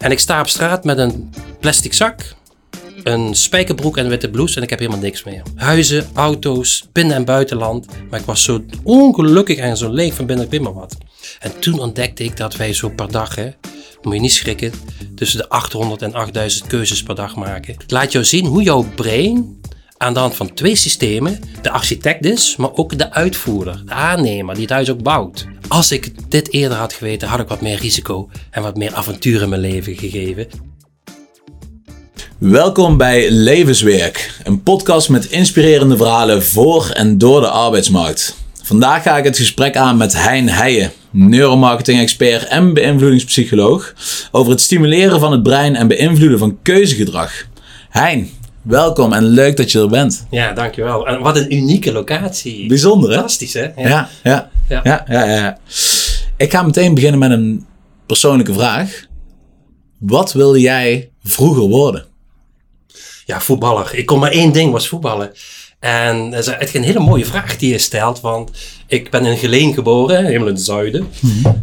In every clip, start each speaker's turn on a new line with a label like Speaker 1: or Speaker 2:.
Speaker 1: En ik sta op straat met een plastic zak, een spijkerbroek en een witte blouse en ik heb helemaal niks meer. Huizen, auto's, binnen- en buitenland. Maar ik was zo ongelukkig en zo leeg van binnen, ik maar wat. En toen ontdekte ik dat wij zo per dag, moet je niet schrikken, tussen de 800 en 8000 keuzes per dag maken. Ik laat jou zien hoe jouw brein aan de hand van twee systemen, de architect is, maar ook de uitvoerder, de aannemer die het huis ook bouwt. Als ik dit eerder had geweten, had ik wat meer risico en wat meer avontuur in mijn leven gegeven.
Speaker 2: Welkom bij Levenswerk, een podcast met inspirerende verhalen voor en door de arbeidsmarkt. Vandaag ga ik het gesprek aan met Hein Heijen, neuromarketing-expert en beïnvloedingspsycholoog, over het stimuleren van het brein en beïnvloeden van keuzegedrag. Hein, welkom en leuk dat je er bent.
Speaker 1: Ja, dankjewel. En wat een unieke locatie.
Speaker 2: Bijzonder hè?
Speaker 1: Fantastisch hè?
Speaker 2: Ja, ja, ja.
Speaker 1: Ja.
Speaker 2: ja, ja, ja. Ik ga meteen beginnen met een persoonlijke vraag. Wat wil jij vroeger worden?
Speaker 1: Ja, voetballer. Ik kon maar één ding, was voetballen. En dat is een hele mooie vraag die je stelt, want ik ben in Geleen geboren, helemaal in het zuiden.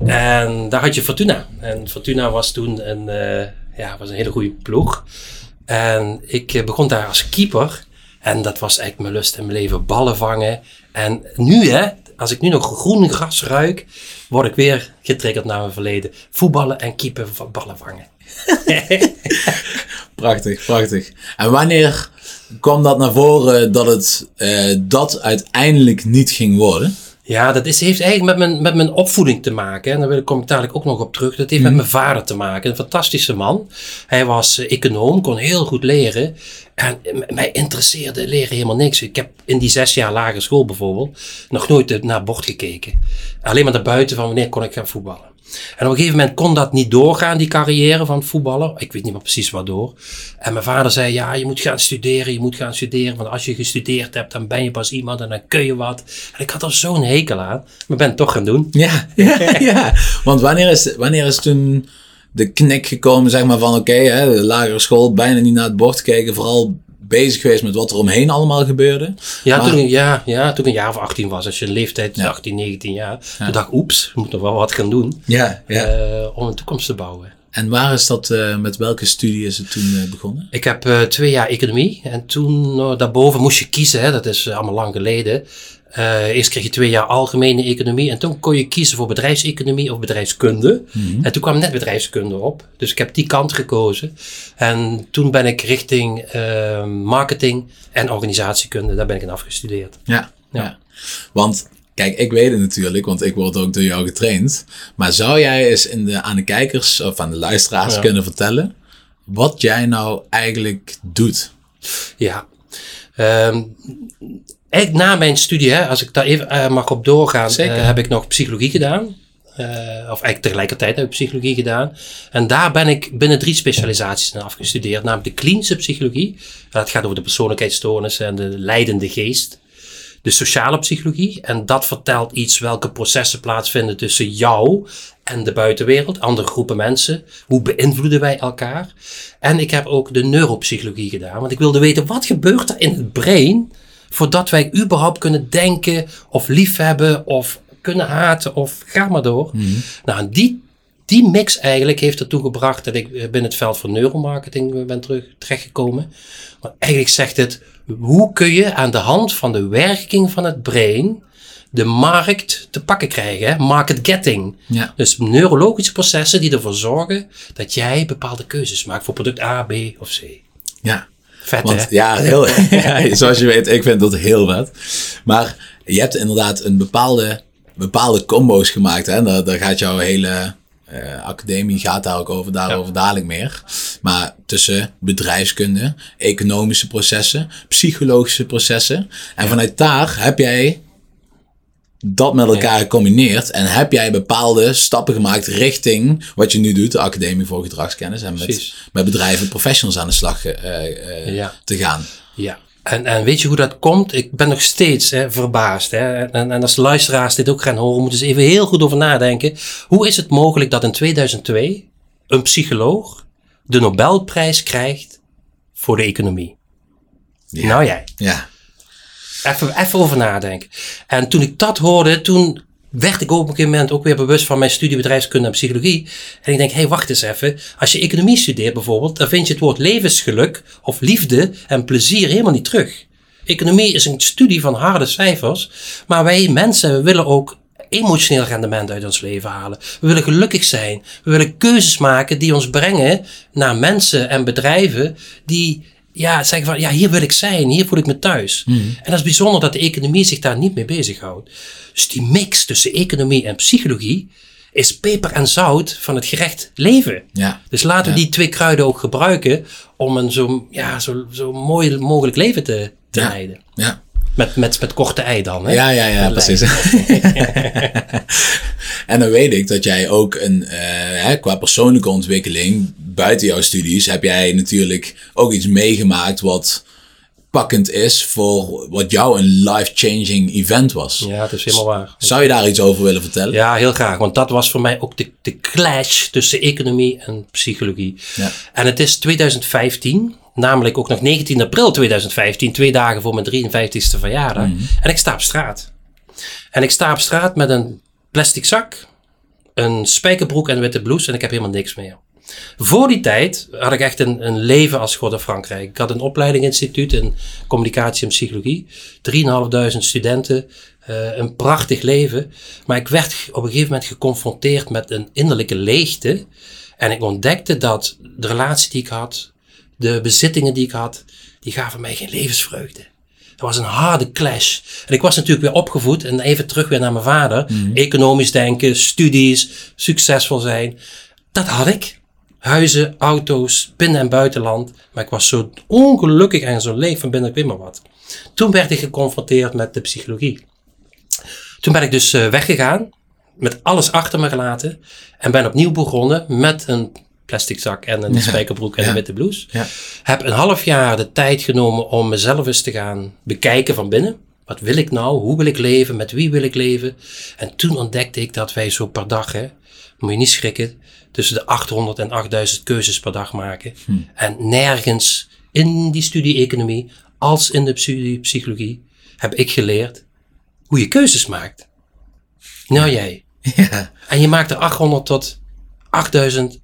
Speaker 1: En daar had je Fortuna. En Fortuna was toen een, eh, ja, was een hele goede ploeg. En ik eh, begon daar als keeper. En dat was eigenlijk mijn lust in mijn leven, ballen vangen. En nu hè, als ik nu nog groen gras ruik, word ik weer getriggerd naar mijn verleden. Voetballen en keeper van ballen vangen.
Speaker 2: Prachtig, prachtig. En wanneer kwam dat naar voren dat het eh, dat uiteindelijk niet ging worden?
Speaker 1: Ja, dat is, heeft eigenlijk met mijn, met mijn opvoeding te maken. En daar wil ik- kom ik dadelijk ook nog op terug. Dat heeft met mijn vader te maken. Een fantastische man. Hij was eh, econoom, kon heel goed leren. En m- mij interesseerde leren helemaal niks. Ik heb in die zes jaar lagere school bijvoorbeeld nog nooit eh, naar bord gekeken. Alleen maar naar buiten van wanneer kon ik gaan voetballen. En op een gegeven moment kon dat niet doorgaan, die carrière van voetballer. Ik weet niet meer precies waardoor. En mijn vader zei, ja, je moet gaan studeren, je moet gaan studeren. Want als je gestudeerd hebt, dan ben je pas iemand en dan kun je wat. En ik had er zo'n hekel aan, maar ben het toch gaan doen.
Speaker 2: Ja, ja, ja. Want wanneer is, wanneer is toen de knik gekomen, zeg maar, van oké, de lagere school, bijna niet naar het bord kijken, vooral bezig geweest met wat er omheen allemaal gebeurde?
Speaker 1: Ja,
Speaker 2: Maar-
Speaker 1: toen, ik- ja, ja, toen ik een jaar of 18 was, als je een leeftijd
Speaker 2: Ja.
Speaker 1: 18, 19 jaar. Toen dacht ik, oeps, ik moet nog wel wat gaan doen
Speaker 2: Ja, ja.
Speaker 1: eh, om een toekomst te bouwen.
Speaker 2: en waar is dat, eh, met welke studie is het toen eh, begonnen?
Speaker 1: Ik heb twee jaar economie en toen eh, daarboven moest je kiezen, hè, dat is allemaal lang geleden. Eh, eerst kreeg je twee jaar algemene economie en toen kon je kiezen voor bedrijfseconomie of bedrijfskunde. En toen kwam net bedrijfskunde op, dus ik heb die kant gekozen. En toen ben ik richting eh, marketing en organisatiekunde, daar ben ik in afgestudeerd.
Speaker 2: Ja,
Speaker 1: Ja.
Speaker 2: ja. Want, kijk, ik weet het natuurlijk, want ik word ook door jou getraind. Maar zou jij eens in de, aan de kijkers of aan de luisteraars
Speaker 1: Ja.
Speaker 2: kunnen vertellen wat jij nou eigenlijk doet?
Speaker 1: Ja. Ehm, eigenlijk na mijn studie, hè, als ik daar even eh, mag op doorgaan, eh, heb ik nog psychologie gedaan. Eh, of eigenlijk tegelijkertijd heb ik psychologie gedaan. En daar ben ik binnen drie specialisaties in afgestudeerd. Namelijk de klinische psychologie. Dat gaat over de persoonlijkheidsstoornissen en de leidende geest. De sociale psychologie. En dat vertelt iets welke processen plaatsvinden tussen jou en de buitenwereld. Andere groepen mensen. Hoe beïnvloeden wij elkaar? En ik heb ook de neuropsychologie gedaan. Want ik wilde weten wat gebeurt er in het brein. Voordat wij überhaupt kunnen denken of liefhebben of kunnen haten of ga maar door. Nou, en die, die mix eigenlijk heeft ertoe gebracht dat ik eh, binnen het veld van neuromarketing eh, ben terug, terechtgekomen. Want eigenlijk zegt het, hoe kun je aan de hand van de werking van het brein de markt te pakken krijgen? Hè? Market getting.
Speaker 2: Ja.
Speaker 1: Dus neurologische processen die ervoor zorgen dat jij bepaalde keuzes maakt voor product A, B of C.
Speaker 2: Ja.
Speaker 1: Vet
Speaker 2: Want
Speaker 1: hè?
Speaker 2: ja, heel, ja, zoals je weet, ik vind dat heel vet. Maar je hebt inderdaad een bepaalde, bepaalde combo's gemaakt. Hè? Daar, daar gaat jouw hele eh, academie gaat daar ook over, daarover dadelijk meer. Maar tussen bedrijfskunde, economische processen, psychologische processen. En vanuit daar heb jij dat met elkaar gecombineerd en heb jij bepaalde stappen gemaakt richting wat je nu doet, de Academie voor Gedragskennis, en met, bedrijven, professionals aan de slag eh, eh,
Speaker 1: Ja.
Speaker 2: te gaan.
Speaker 1: Ja. En, en weet je hoe dat komt? Ik ben nog steeds hè, verbaasd. Hè? En, en als luisteraars dit ook gaan horen, moeten ze even heel goed over nadenken. Hoe is het mogelijk dat in 2002 een psycholoog de Nobelprijs krijgt voor de economie? Nou jij.
Speaker 2: Ja,
Speaker 1: Even, even over nadenken. En toen ik dat hoorde, toen werd ik op een gegeven moment ook weer bewust van mijn studie bedrijfskunde en psychologie. En ik denk, hé, hey, wacht eens even. Als je economie studeert bijvoorbeeld, dan vind je het woord levensgeluk of liefde en plezier helemaal niet terug. Economie is een studie van harde cijfers, maar wij mensen willen ook emotioneel rendement uit ons leven halen. We willen gelukkig zijn. We willen keuzes maken die ons brengen naar mensen en bedrijven die ja, zeggen van ja, hier wil ik zijn, hier voel ik me thuis.
Speaker 2: Mhm.
Speaker 1: En dat is bijzonder dat de economie zich daar niet mee bezighoudt. Dus die mix tussen economie en psychologie is peper en zout van het gerecht leven.
Speaker 2: Ja.
Speaker 1: Dus laten we
Speaker 2: Ja.
Speaker 1: die twee kruiden ook gebruiken om een zo, ja, zo, zo mooi mogelijk leven te, te leiden.
Speaker 2: Ja.
Speaker 1: Met, met, met korte ei dan. Hè?
Speaker 2: Ja, ja, ja, precies. en dan weet ik dat jij ook een, eh, hè, qua persoonlijke ontwikkeling, buiten jouw studies, heb jij natuurlijk ook iets meegemaakt wat pakkend is voor wat jou een life-changing event was.
Speaker 1: Ja, dat is helemaal waar.
Speaker 2: Zou je daar iets over willen vertellen?
Speaker 1: Ja, heel graag. Want dat was voor mij ook de, de clash tussen economie en psychologie.
Speaker 2: Ja.
Speaker 1: En het is 2015, namelijk ook nog 19 april 2015, twee dagen voor mijn 53ste verjaardag. En ik sta op straat. En ik sta op straat met een plastic zak, een spijkerbroek en een witte blouse en ik heb helemaal niks meer. Voor die tijd had ik echt een, een leven als God in Frankrijk. Ik had een opleidingsinstituut in communicatie en psychologie. 3.500 studenten. eh, een prachtig leven. Maar ik werd op een gegeven moment geconfronteerd met een innerlijke leegte. En ik ontdekte dat de relatie die ik had, de bezittingen die ik had, die gaven mij geen levensvreugde. Dat was een harde clash. En ik was natuurlijk weer opgevoed en even terug weer naar mijn vader. Economisch denken, studies, succesvol zijn. Dat had ik. Huizen, auto's, binnen- en buitenland. Maar ik was zo ongelukkig en zo leeg van binnen, ik weet maar wat. Toen werd ik geconfronteerd met de psychologie. Toen ben ik dus eh, weggegaan, met alles achter me gelaten. En ben opnieuw begonnen met een plastic zak en een spijkerbroek en
Speaker 2: ja.
Speaker 1: een witte blouse.
Speaker 2: Ja.
Speaker 1: Heb een half jaar de tijd genomen om mezelf eens te gaan bekijken van binnen. Wat wil ik nou? Hoe wil ik leven? Met wie wil ik leven? En toen ontdekte ik dat wij zo per dag, hè, moet je niet schrikken, tussen de 800 en 8000 keuzes per dag maken. En nergens in die studie economie, als in de studie psychologie, heb ik geleerd hoe je keuzes maakt. Nou jij.
Speaker 2: Ja.
Speaker 1: En je maakt er 800 tot 8000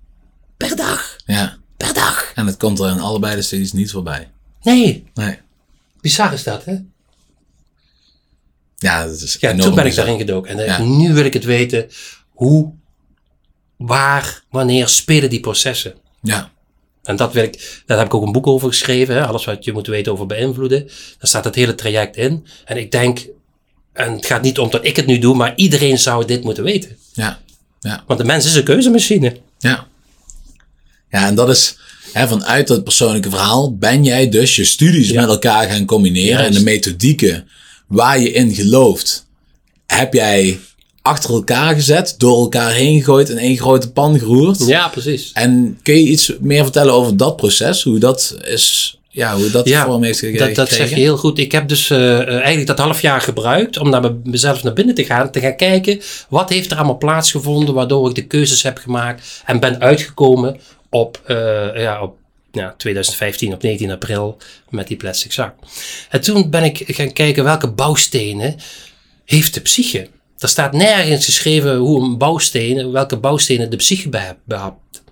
Speaker 1: per dag.
Speaker 2: ja.
Speaker 1: Per dag.
Speaker 2: En het komt er in allebei de studies niet voorbij.
Speaker 1: Nee,
Speaker 2: Nee.
Speaker 1: bizar is dat hè?
Speaker 2: Ja, dat is
Speaker 1: Ja,
Speaker 2: enorm
Speaker 1: toen ben ik daarin gedoken. En eh,
Speaker 2: Ja.
Speaker 1: nu wil ik het weten. Hoe, waar, wanneer spelen die processen?
Speaker 2: Ja.
Speaker 1: En dat, wil ik, daar heb ik ook een boek over geschreven. Hè? Alles wat je moet weten over beïnvloeden. Daar staat het hele traject in. En ik denk, en het gaat niet om dat ik het nu doe, maar iedereen zou dit moeten weten.
Speaker 2: Ja. Ja.
Speaker 1: Want de mens is een keuzemachine.
Speaker 2: Ja. Ja, en dat is hè, vanuit dat persoonlijke verhaal ben jij dus je studies
Speaker 1: Ja.
Speaker 2: met elkaar gaan combineren
Speaker 1: Juist.
Speaker 2: en de methodieken waar je in gelooft, heb jij achter elkaar gezet, door elkaar heen gegooid in één grote pan geroerd.
Speaker 1: Ja, precies.
Speaker 2: En kun je iets meer vertellen over dat proces? Hoe dat is, ja, hoe dat
Speaker 1: Ja,
Speaker 2: vorm heeft ge-
Speaker 1: Dat, dat zeg
Speaker 2: gekregen?
Speaker 1: je heel goed. Ik heb dus eh, eh, eigenlijk dat half jaar gebruikt om naar me- mezelf naar binnen te gaan. Te gaan kijken wat heeft er allemaal plaatsgevonden waardoor ik de keuzes heb gemaakt. En ben uitgekomen op, eh, ja, op ja, 2015 op 19 april met die plastic zak. En toen ben ik gaan kijken welke bouwstenen heeft de psyche. Er staat nergens geschreven hoe een bouwsteen, welke bouwstenen de psyche beha- behapt.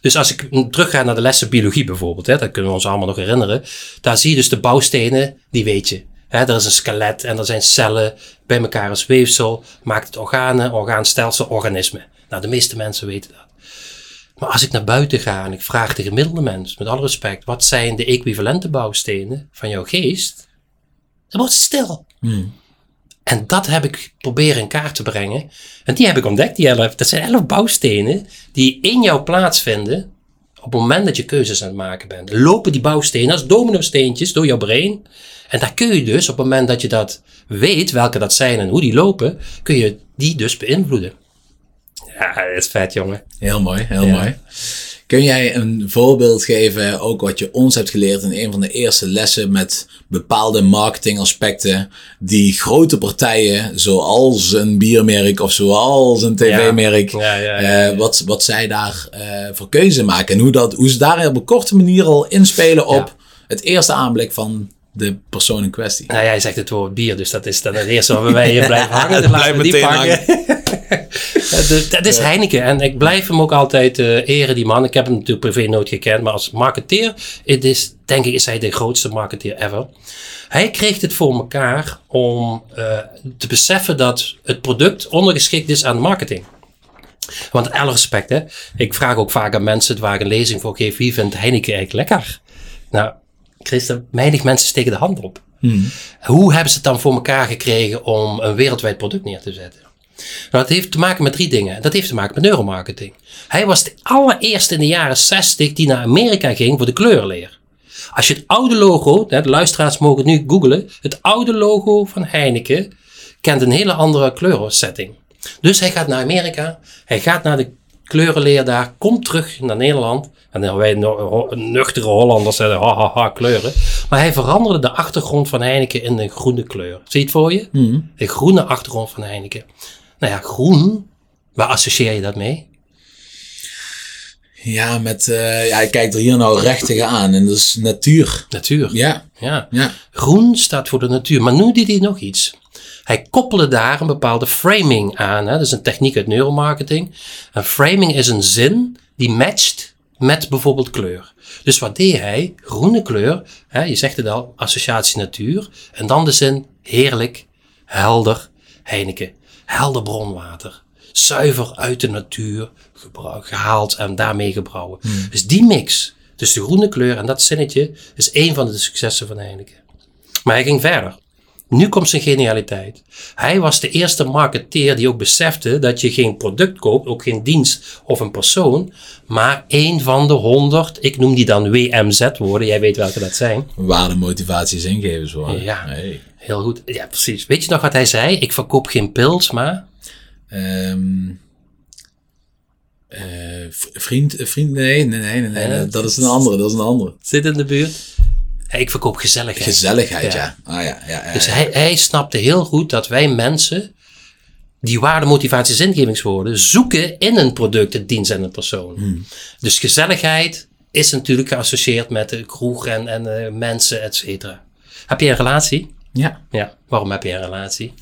Speaker 1: Dus als ik terug ga naar de lessen biologie bijvoorbeeld, hè, dat kunnen we ons allemaal nog herinneren. Daar zie je dus de bouwstenen, die weet je. Hè, er is een skelet en er zijn cellen bij elkaar als weefsel, maakt het organen, orgaanstelsel, organismen. Nou, de meeste mensen weten dat. Maar als ik naar buiten ga en ik vraag de gemiddelde mens, met alle respect, wat zijn de equivalente bouwstenen van jouw geest? Dan wordt het stil. En dat heb ik proberen in kaart te brengen. En die heb ik ontdekt, die elf. Dat zijn elf bouwstenen die in jou plaatsvinden op het moment dat je keuzes aan het maken bent. Lopen die bouwstenen als domino-steentjes door jouw brein. En daar kun je dus, op het moment dat je dat weet, welke dat zijn en hoe die lopen, kun je die dus beïnvloeden. Ja, dat is vet, jongen.
Speaker 2: Heel mooi, heel
Speaker 1: Ja.
Speaker 2: mooi. Kun jij een voorbeeld geven, ook wat je ons hebt geleerd in een van de eerste lessen met bepaalde marketingaspecten die grote partijen, zoals een biermerk of zoals een tv-merk,
Speaker 1: Ja, ja,
Speaker 2: eh, wat, wat zij daar eh, voor keuze maken en hoe, dat, hoe ze daar op een korte manier al inspelen op het eerste aanblik van de persoon in kwestie.
Speaker 1: Nou, jij zegt het woord bier, dus dat is dan het eerste waar wij hier blijven hangen. Dan
Speaker 2: blijft meteen
Speaker 1: pakken. De- Dat is Heineken en ik blijf hem ook altijd eh, eren, die man. Ik heb hem natuurlijk privé nooit gekend, maar als marketeer het is, denk ik, is hij de grootste marketeer ever. Hij kreeg het voor elkaar om eh, te beseffen dat het product ondergeschikt is aan marketing. Want alle respect, hè. Ik vraag ook vaak aan mensen waar ik een lezing voor geef, wie vindt Heineken eigenlijk lekker? Nou, Christen, weinig mensen steken de hand op. Hoe hebben ze het dan voor elkaar gekregen om een wereldwijd product neer te zetten? Nou, dat heeft te maken met drie dingen. Dat heeft te maken met neuromarketing. Hij was de allereerste in de jaren 60 die naar Amerika ging voor de kleurenleer. Als je het oude logo, de luisteraars mogen het nu googlen, het oude logo van Heineken kent een hele andere kleurensetting. Dus hij gaat naar Amerika, hij gaat naar de kleurenleer daar, komt terug naar Nederland. En dan wij nuchtere Hollanders zeggen, ha, ha, ha, kleuren. Maar hij veranderde de achtergrond van Heineken in een groene kleur. Zie je het voor je? Een groene achtergrond van Heineken. Nou ja, groen, waar associeer je dat mee?
Speaker 2: Ja, met, eh, ja, ik kijk er hier nou recht tegenaan en dat is natuur.
Speaker 1: Natuur.
Speaker 2: Ja,
Speaker 1: ja.
Speaker 2: ja.
Speaker 1: Groen staat voor de natuur. Maar nu deed hij nog iets. Hij koppelde daar een bepaalde framing aan. Hè? Dat is een techniek uit neuromarketing. Een framing is een zin die matcht met bijvoorbeeld kleur. Dus wat deed hij? Groene kleur, hè? je zegt het al, associatie natuur. En dan de zin heerlijk, helder, Heineken. Helder bronwater. Zuiver uit de natuur gehaald en daarmee gebrouwen. Dus die mix, dus de groene kleur en dat zinnetje, is één van de successen van Heineken. Maar hij ging verder. Nu komt zijn genialiteit. Hij was de eerste marketeer die ook besefte dat je geen product koopt, ook geen dienst of een persoon, maar één van de honderd, ik noem die dan WMZ-woorden, jij weet welke dat zijn.
Speaker 2: Waarde, motivaties, ingevers worden.
Speaker 1: Ja.
Speaker 2: Hey.
Speaker 1: Heel goed. Ja, precies. Weet je nog wat hij zei? Ik verkoop geen pils, maar...
Speaker 2: Ehm, eh, vriend, vriend, nee, nee, nee, nee, dat is een andere, dat is een andere.
Speaker 1: Zit in de buurt. Ik verkoop gezelligheid.
Speaker 2: Gezelligheid,
Speaker 1: Ja.
Speaker 2: ja. Ah ja, ja.
Speaker 1: Dus hij, hij snapte heel goed dat wij mensen die waarde, motivatie, zingevingswoorden zoeken in een product, een dienst en een persoon.
Speaker 2: Hmm.
Speaker 1: Dus gezelligheid is natuurlijk geassocieerd met de kroeg en, en eh, mensen, et cetera. Heb je een relatie?
Speaker 2: ja.
Speaker 1: Ja. Waarom heb je een relatie?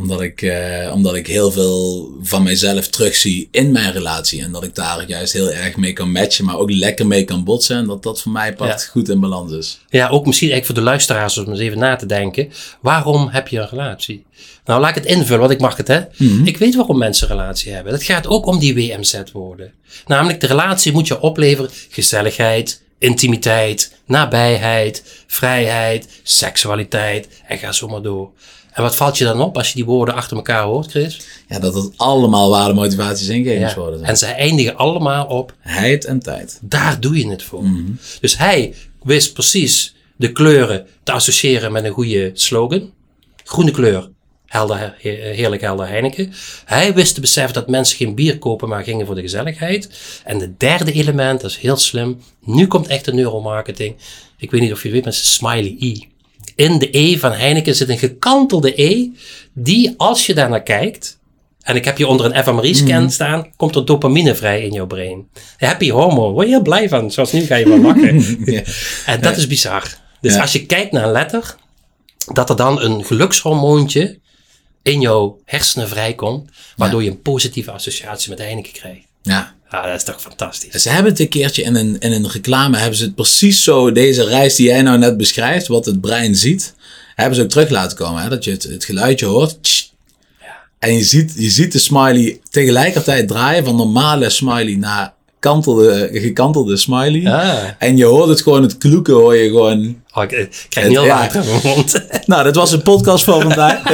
Speaker 2: Omdat ik, eh, omdat ik heel veel van mijzelf terugzie in mijn relatie. En dat ik daar juist heel erg mee kan matchen, maar ook lekker mee kan botsen. En dat dat voor mij part
Speaker 1: Ja.
Speaker 2: goed in balans is.
Speaker 1: Ja, ook misschien eigenlijk voor de luisteraars om eens even na te denken. Waarom heb je een relatie? Nou, laat ik het invullen, want ik mag het, hè. Ik weet waarom mensen een relatie hebben. Het gaat ook om die WMZ-woorden. Namelijk, de relatie moet je opleveren gezelligheid, intimiteit, nabijheid, vrijheid, seksualiteit en ga zo maar door. En wat valt je dan op als je die woorden achter elkaar hoort, Chris?
Speaker 2: Ja, dat het allemaal waarde, motivaties,
Speaker 1: Ja.
Speaker 2: worden. zijn.
Speaker 1: En ze eindigen allemaal op
Speaker 2: Heid en tijd.
Speaker 1: Daar doe je het voor. Dus hij wist precies de kleuren te associëren met een goede slogan. Groene kleur, helder, he- heerlijk helder Heineken. Hij wist te beseffen dat mensen geen bier kopen, maar gingen voor de gezelligheid. En de derde element, dat is heel slim. Nu komt echt de neuromarketing. Ik weet niet of je het weet, maar het is smiley E. In de E van Heineken zit een gekantelde E, die als je daar naar kijkt, en ik heb je onder een fMRI-scan staan, komt er dopamine vrij in jouw brein. Happy hormone, word je heel blij van. Zoals nu ga je wel lachen.
Speaker 2: Ja.
Speaker 1: En dat is bizar. Dus
Speaker 2: Ja.
Speaker 1: als je kijkt naar een letter, dat er dan een gelukshormoontje in jouw hersenen vrijkomt, waardoor je een positieve associatie met Heineken krijgt.
Speaker 2: Ja.
Speaker 1: Ja, dat is toch fantastisch.
Speaker 2: Ze hebben het een keertje in een, in een reclame, hebben ze het precies zo, deze reis die jij nou net beschrijft, wat het brein ziet, hebben ze ook terug laten komen. Hè? Dat je het, het geluidje hoort. tss. En je ziet, je ziet de smiley tegelijkertijd draaien van normale smiley naar kantelde, gekantelde smiley.
Speaker 1: Ah.
Speaker 2: En je hoort het gewoon, het kloeken hoor je gewoon.
Speaker 1: Oh, ik, ik krijg niet heel
Speaker 2: Ja.
Speaker 1: water in mijn mond.
Speaker 2: Nou, dat was een podcast voor vandaag.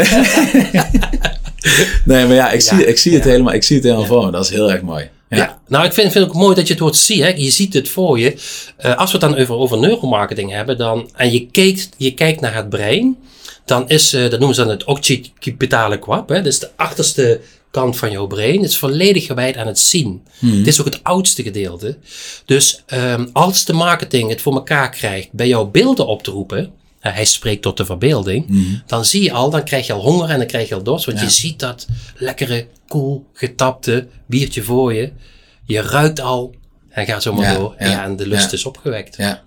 Speaker 2: nee, maar ja, ik zie, ik zie het helemaal, ik zie het helemaal voor me. Dat is heel erg mooi. Ja.
Speaker 1: Ja. nou ik vind, vind het ook mooi dat je het woord zie. Hè? Je ziet het voor je. Eh, als we het dan over, over neuromarketing hebben dan, en je kijkt, je kijkt naar het brein, dan is, eh, dat noemen ze dan het occipitale kwab. Hè? Dat is de achterste kant van jouw brein. Het is volledig gewijd aan het zien. Het is ook het oudste gedeelte. Dus ehm, als de marketing het voor elkaar krijgt bij jouw beelden op te roepen, hij spreekt tot de verbeelding, dan zie je al, dan krijg je al honger en dan krijg je al dorst. Want je ziet dat lekkere, koel, getapte biertje voor je. Je ruikt al en gaat zo maar
Speaker 2: Ja,
Speaker 1: door. En,
Speaker 2: ja,
Speaker 1: en de lust is opgewekt.
Speaker 2: Ja.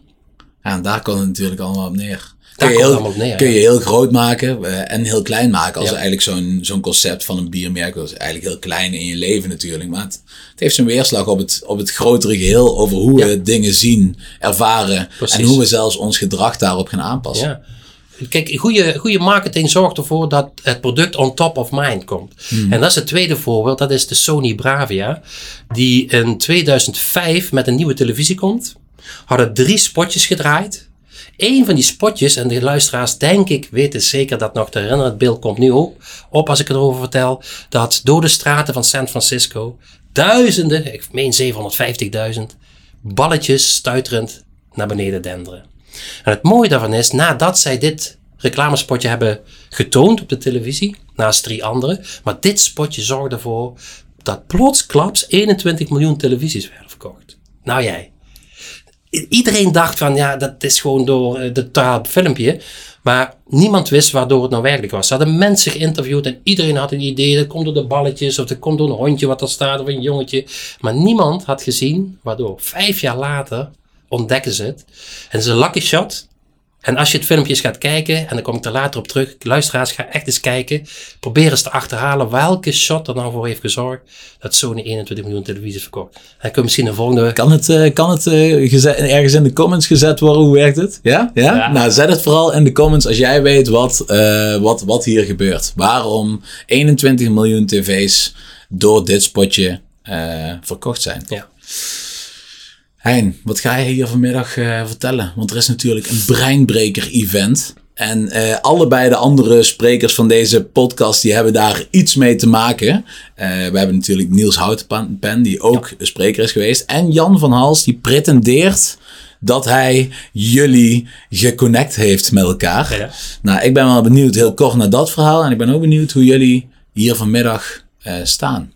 Speaker 2: en daar komt het natuurlijk allemaal op neer. Kun je, heel,
Speaker 1: allemaal op neer.
Speaker 2: kun
Speaker 1: ja.
Speaker 2: je heel groot maken eh, en heel klein maken. Als eigenlijk zo'n zo'n concept van een biermerk. Dat is eigenlijk heel klein in je leven natuurlijk. Maar het, het heeft zijn weerslag op het, op het grotere geheel. Over hoe we dingen zien, ervaren.
Speaker 1: Precies.
Speaker 2: En hoe we zelfs ons gedrag daarop gaan aanpassen.
Speaker 1: Kijk, goede, goede marketing zorgt ervoor dat het product on top of mind komt. En dat is het tweede voorbeeld, dat is de Sony Bravia, die in 2005 met een nieuwe televisie komt. Hadden drie spotjes gedraaid. Eén van die spotjes, en de luisteraars denk ik weten zeker dat nog te herinneren, het beeld komt nu op, op als ik erover vertel, dat door de straten van San Francisco duizenden, ik meen 750.000, balletjes stuiterend naar beneden denderen. En het mooie daarvan is, nadat zij dit reclamespotje hebben getoond op de televisie, naast drie andere, maar dit spotje zorgde ervoor dat plotsklaps 21 miljoen televisies werden verkocht. Nou jij. Iedereen dacht van, ja, dat is gewoon door uh, de taal filmpje. Maar niemand wist waardoor het nou werkelijk was. Ze hadden mensen geïnterviewd en iedereen had een idee. Dat komt door de balletjes of dat komt door een hondje wat er staat of een jongetje. Maar niemand had gezien waardoor. Vijf jaar later ontdekken ze het. En het is lucky shot. En als je het filmpje eens gaat kijken, en dan kom ik er later op terug, luisteraars, ga echt eens kijken. Probeer eens te achterhalen welke shot er nou voor heeft gezorgd dat Sony 21 miljoen televisies verkocht. En dan kun je misschien een volgende...
Speaker 2: Kan het, eh, kan het eh, ergens in de comments gezet worden? Hoe werkt het? Ja? ja?
Speaker 1: Ja.
Speaker 2: Nou, zet het vooral in de comments als jij weet wat, eh, wat, wat hier gebeurt. Waarom 21 miljoen tv's door dit spotje eh, verkocht zijn.
Speaker 1: Ja.
Speaker 2: Hein, wat ga je hier vanmiddag eh, vertellen? Want er is natuurlijk een breinbreker-event. En eh, allebei de andere sprekers van deze podcast, die hebben daar iets mee te maken. Eh, we hebben natuurlijk Niels Houtenpen, die ook een spreker is geweest. En Jan van Hals, die pretendeert dat hij jullie geconnect heeft met elkaar.
Speaker 1: Ja.
Speaker 2: Nou, ik ben wel benieuwd heel kort naar dat verhaal. En ik ben ook benieuwd hoe jullie hier vanmiddag staan.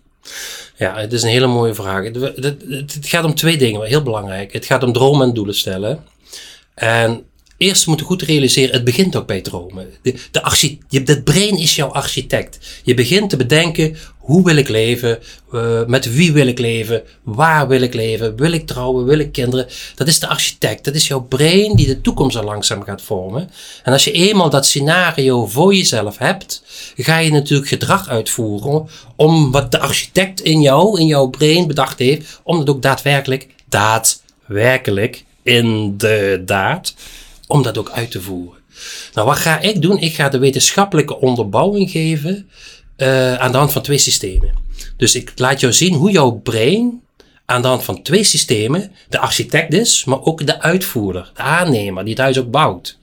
Speaker 1: Ja, het is een hele mooie vraag. Het, het, gaat om twee dingen, heel belangrijk. Het gaat om dromen en doelen stellen. En eerst moet je goed realiseren, het begint ook bij dromen. De, de archi- je, het brein is jouw architect. Je begint te bedenken, hoe wil ik leven? Eh, met wie wil ik leven? Waar wil ik leven? Wil ik trouwen? Wil ik kinderen? Dat is de architect. Dat is jouw brein die de toekomst al langzaam gaat vormen. En als je eenmaal dat scenario voor jezelf hebt, ga je natuurlijk gedrag uitvoeren om wat de architect in jou, in jouw brein bedacht heeft, om dat ook daadwerkelijk, daadwerkelijk, in de daad, om dat ook uit te voeren. Nou, wat ga ik doen? Ik ga de wetenschappelijke onderbouwing geven eh, aan de hand van twee systemen. Dus ik laat jou zien hoe jouw brein aan de hand van twee systemen de architect is, maar ook de uitvoerder, de aannemer die het huis ook bouwt.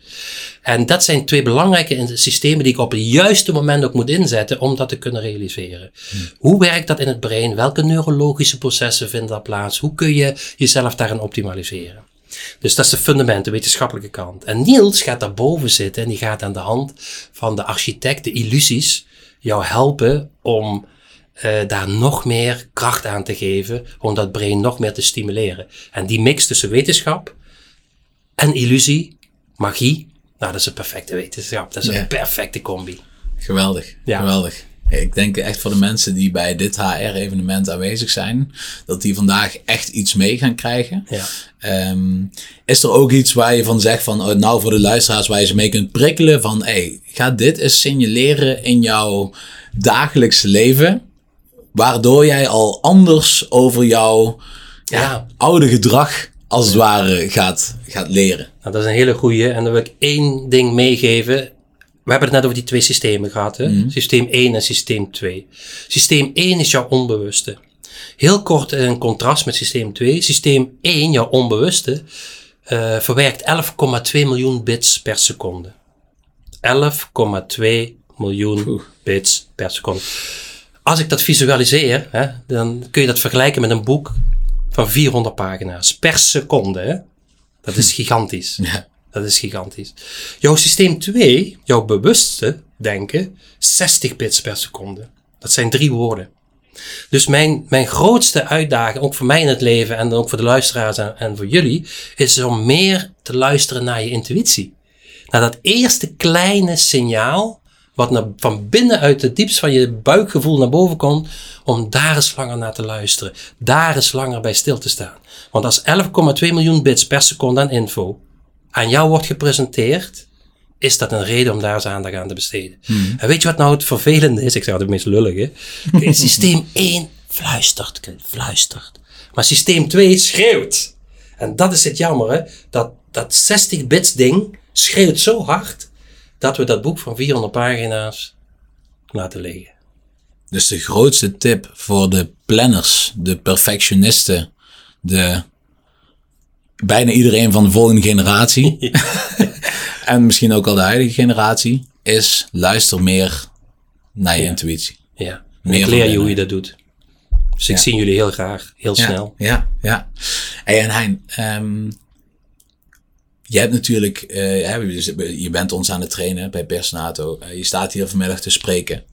Speaker 1: En dat zijn twee belangrijke systemen die ik op het juiste moment ook moet inzetten om dat te kunnen realiseren. Hoe werkt dat in het brein? Welke neurologische processen vinden daar plaats? Hoe kun je jezelf daarin optimaliseren? Dus dat is de fundament, de wetenschappelijke kant. En Niels gaat daarboven zitten en die gaat aan de hand van de architect, de illusies, jou helpen om eh, daar nog meer kracht aan te geven, om dat brein nog meer te stimuleren. En die mix tussen wetenschap en illusie, magie, nou dat is een perfecte wetenschap. Dat is
Speaker 2: Ja.
Speaker 1: een perfecte combi.
Speaker 2: Geweldig,
Speaker 1: Ja.
Speaker 2: geweldig. Ik denk echt voor de mensen die bij dit HR-evenement aanwezig zijn, dat die vandaag echt iets mee gaan krijgen.
Speaker 1: Ja.
Speaker 2: Ehm, is er ook iets waar je van zegt van, oh, nou voor de luisteraars, waar je ze mee kunt prikkelen van, hey, ga dit eens signaleren in jouw dagelijkse leven, waardoor jij al anders over jouw ja,
Speaker 1: Ja.
Speaker 2: oude gedrag als het ware gaat, gaat leren.
Speaker 1: Nou, dat is een hele goeie. En dan wil ik één ding meegeven. We hebben het net over die twee systemen gehad. Hè? Systeem 1 en systeem 2. Systeem 1 is jouw onbewuste. Heel kort in contrast met systeem 2. Systeem 1, jouw onbewuste, eh, verwerkt 11,2 miljoen bits per seconde. 11,2 miljoen
Speaker 2: Oeh.
Speaker 1: bits per seconde. Als ik dat visualiseer, hè, dan kun je dat vergelijken met een boek van 400 pagina's per seconde. Hè? Dat is gigantisch.
Speaker 2: Ja.
Speaker 1: Dat is gigantisch. Jouw systeem 2, jouw bewuste denken, 60 bits per seconde. Dat zijn drie woorden. Dus mijn, mijn grootste uitdaging, ook voor mij in het leven en ook voor de luisteraars en, voor jullie, is om meer te luisteren naar je intuïtie. Naar dat eerste kleine signaal, wat naar, van binnenuit het diepst van je buikgevoel naar boven komt, om daar eens langer naar te luisteren. Daar eens langer bij stil te staan. Want als 11,2 miljoen bits per seconde aan info aan jou wordt gepresenteerd, is dat een reden om daar eens aandacht aan te besteden. En weet je wat nou het vervelende is? Ik zeg altijd het meest lullige. Systeem 1 fluistert, fluistert. Maar systeem 2 schreeuwt. En dat is het jammer, hè? Dat, dat 60 bits ding schreeuwt zo hard dat we dat boek van 400 pagina's laten liggen.
Speaker 2: Dus de grootste tip voor de planners, de perfectionisten, de bijna iedereen van de volgende generatie en misschien ook al de huidige generatie is luister meer naar je intuïtie.
Speaker 1: Ja.
Speaker 2: Meer
Speaker 1: ik leer je hoe je dat doet. Dus ik zie jullie heel graag, heel snel.
Speaker 2: Ja, ja. Hey, en Hein, ehm, je hebt natuurlijk, eh, je bent ons aan het trainen bij Personato. Eh, je staat hier vanmiddag te spreken.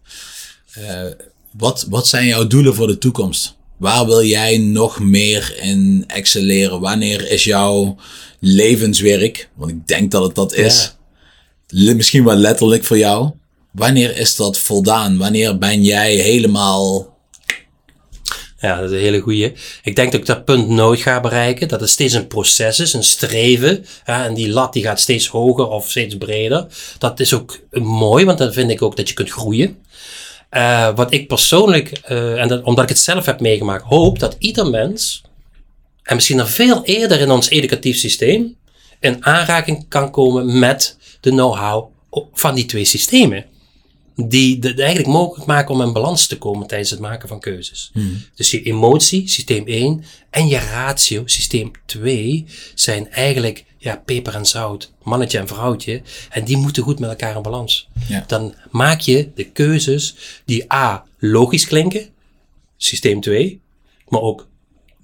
Speaker 2: Eh, wat, wat zijn jouw doelen voor de toekomst? Waar wil jij nog meer in excelleren? Wanneer is jouw levenswerk, want ik denk dat het dat is, misschien wel letterlijk voor jou. Wanneer is dat voldaan? Wanneer ben jij helemaal
Speaker 1: Ja, dat is een hele goeie. Ik denk dat ik dat punt nooit ga bereiken. Dat het steeds een proces is, een streven. Ja, en die lat die gaat steeds hoger of steeds breder. Dat is ook mooi, want dan vind ik ook dat je kunt groeien. Eh, wat ik persoonlijk, eh, en dat, omdat ik het zelf heb meegemaakt, hoop dat ieder mens, en misschien nog veel eerder in ons educatief systeem, in aanraking kan komen met de know-how van die twee systemen. Die het eigenlijk mogelijk maken om in balans te komen tijdens het maken van keuzes. Dus je emotie, systeem 1, en je ratio, systeem 2, zijn eigenlijk ja, peper en zout, mannetje en vrouwtje. En die moeten goed met elkaar in balans.
Speaker 2: Ja.
Speaker 1: Dan maak je de keuzes die A, logisch klinken, systeem 2, maar ook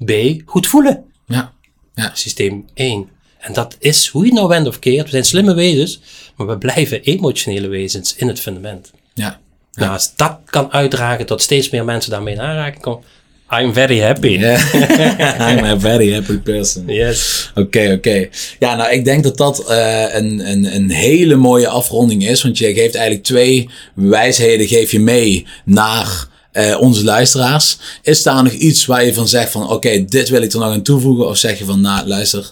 Speaker 1: B, goed voelen,
Speaker 2: Ja, ja,
Speaker 1: systeem 1. En dat is hoe je het nou wendt of keert. We zijn slimme wezens, maar we blijven emotionele wezens in het fundament.
Speaker 2: ja.
Speaker 1: Nou, als dat kan uitdragen tot steeds meer mensen daarmee in aanraking komen, I'm very happy.
Speaker 2: Yeah. I'm a very happy person.
Speaker 1: Yes.
Speaker 2: Oké, oké. Ja, nou, ik denk dat dat eh, een, een, een hele mooie afronding is. Want je geeft eigenlijk twee wijsheden geef je mee naar eh, onze luisteraars. Is daar nog iets waar je van zegt van... Oké, dit wil ik er nog aan toevoegen? Of zeg je van, nou, luister...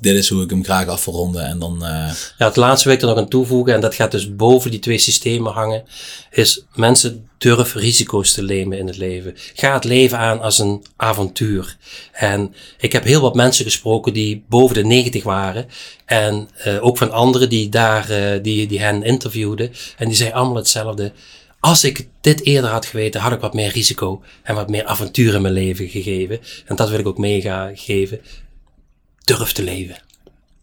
Speaker 2: Dit is hoe ik hem graag af wil ronden. En dan... eh,
Speaker 1: Ja, het laatste wil ik er nog aan toevoegen, en dat gaat dus boven die twee systemen hangen, is mensen durf risico's te nemen in het leven. Ga het leven aan als een avontuur. En ik heb heel wat mensen gesproken die boven de 90 waren. En eh, ook van anderen die daar, eh, die, die hen interviewden. En die zeiden allemaal hetzelfde. Als ik dit eerder had geweten, had ik wat meer risico en wat meer avontuur in mijn leven gegeven. En dat wil ik ook meegeven. Durf te leven.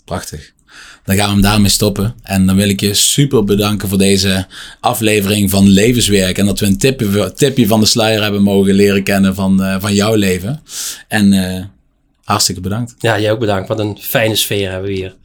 Speaker 2: Prachtig. Dan gaan we hem daarmee stoppen. En dan wil ik je super bedanken voor deze aflevering van Levenswerk. En dat we een tipje, tipje van de sluier hebben mogen leren kennen van, eh, van jouw leven. En eh, hartstikke bedankt.
Speaker 1: Ja, jij ook bedankt. Wat een fijne sfeer hebben we hier.